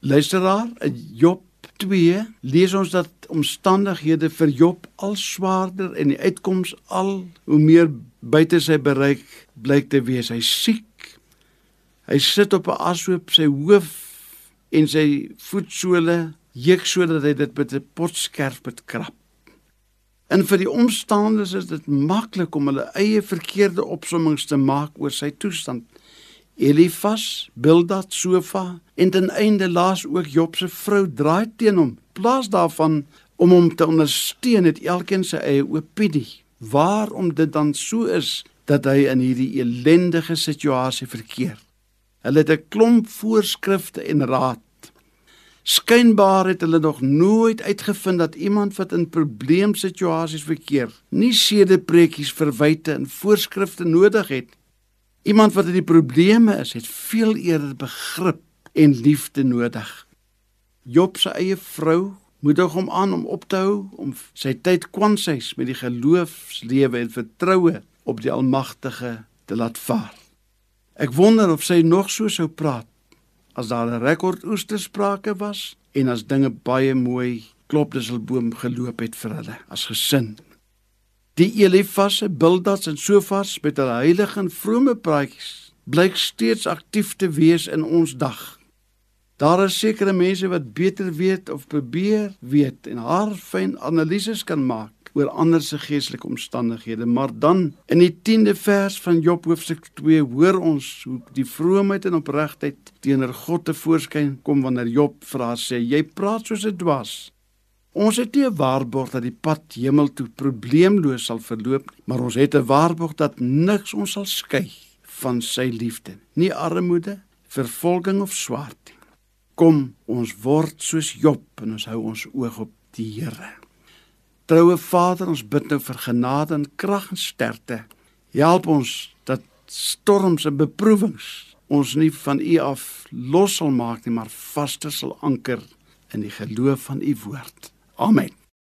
Luisteraar, Job 2 lees ons dat omstandighede vir Job al swaarder en die uitkoms al hoe meer buite sy bereik blyk te wees. Hy siek. Hy sit op 'n ashoop sy hoof en sy voetsole juk sodat hy dit met 'n potskerp het krap. En vir die omstanders is dit maklik om hulle eie verkeerde opsommings te maak oor sy toestand. Elifas, Bildad, Sofa en ten einde laas ook Job se vrou draai teen hom. Plaas daarvan om hom te ondersteun het elkeen sy eie opinie. Waarom dit dan so is dat hy in hierdie ellendige situasie verkeer. Hulle het 'n klomp voorskrifte en raad. Skynbaar het hulle nog nooit uitgevind dat iemand wat in probleemsituasies verkeer, nie sedepreekies, verwyte en voorskrifte nodig het Iemand wat in die probleme is, het veel eerder begrip en liefde nodig. Job se eie vrou moedig hom aan om op te hou om sy tyd kwansies met die geloofslewe en vertroue op die Almagtige te laat vaar. Ek wonder of sy nog so sou praat as daar 'n rekord oestersprake was en as dinge baie mooi klopdisselboom geloop het vir hulle as gesin. Die Elifasse, Bildas en Sofas met hulle heilige en vrome praatjies blyk steeds aktief te wees in ons dag. Daar is sekere mense wat beter weet of probeer weet en haar fyn analises kan maak oor ander se geestelike omstandighede, maar dan in die 10de vers van Job hoofstuk 2 hoor ons hoe die vroomheid en opregtheid teenoor God te voorskyn kom wanneer Job vra sê jy praat soos 'n dwaas Ons het nie 'n waarborg dat die pad hemel toe probleemloos sal verloop nie, maar ons het 'n waarborg dat niks ons sal skei van sy liefde, nie armoede, vervolging of swaarte. Kom, ons word soos Job en ons hou ons oog op die Here. Troue Vader, ons bid nou vir genade en krag en sterkte. Help ons dat storms en beproewings ons nie van U af los sal maak nie, maar vaster sal anker in die geloof van U woord. Amen.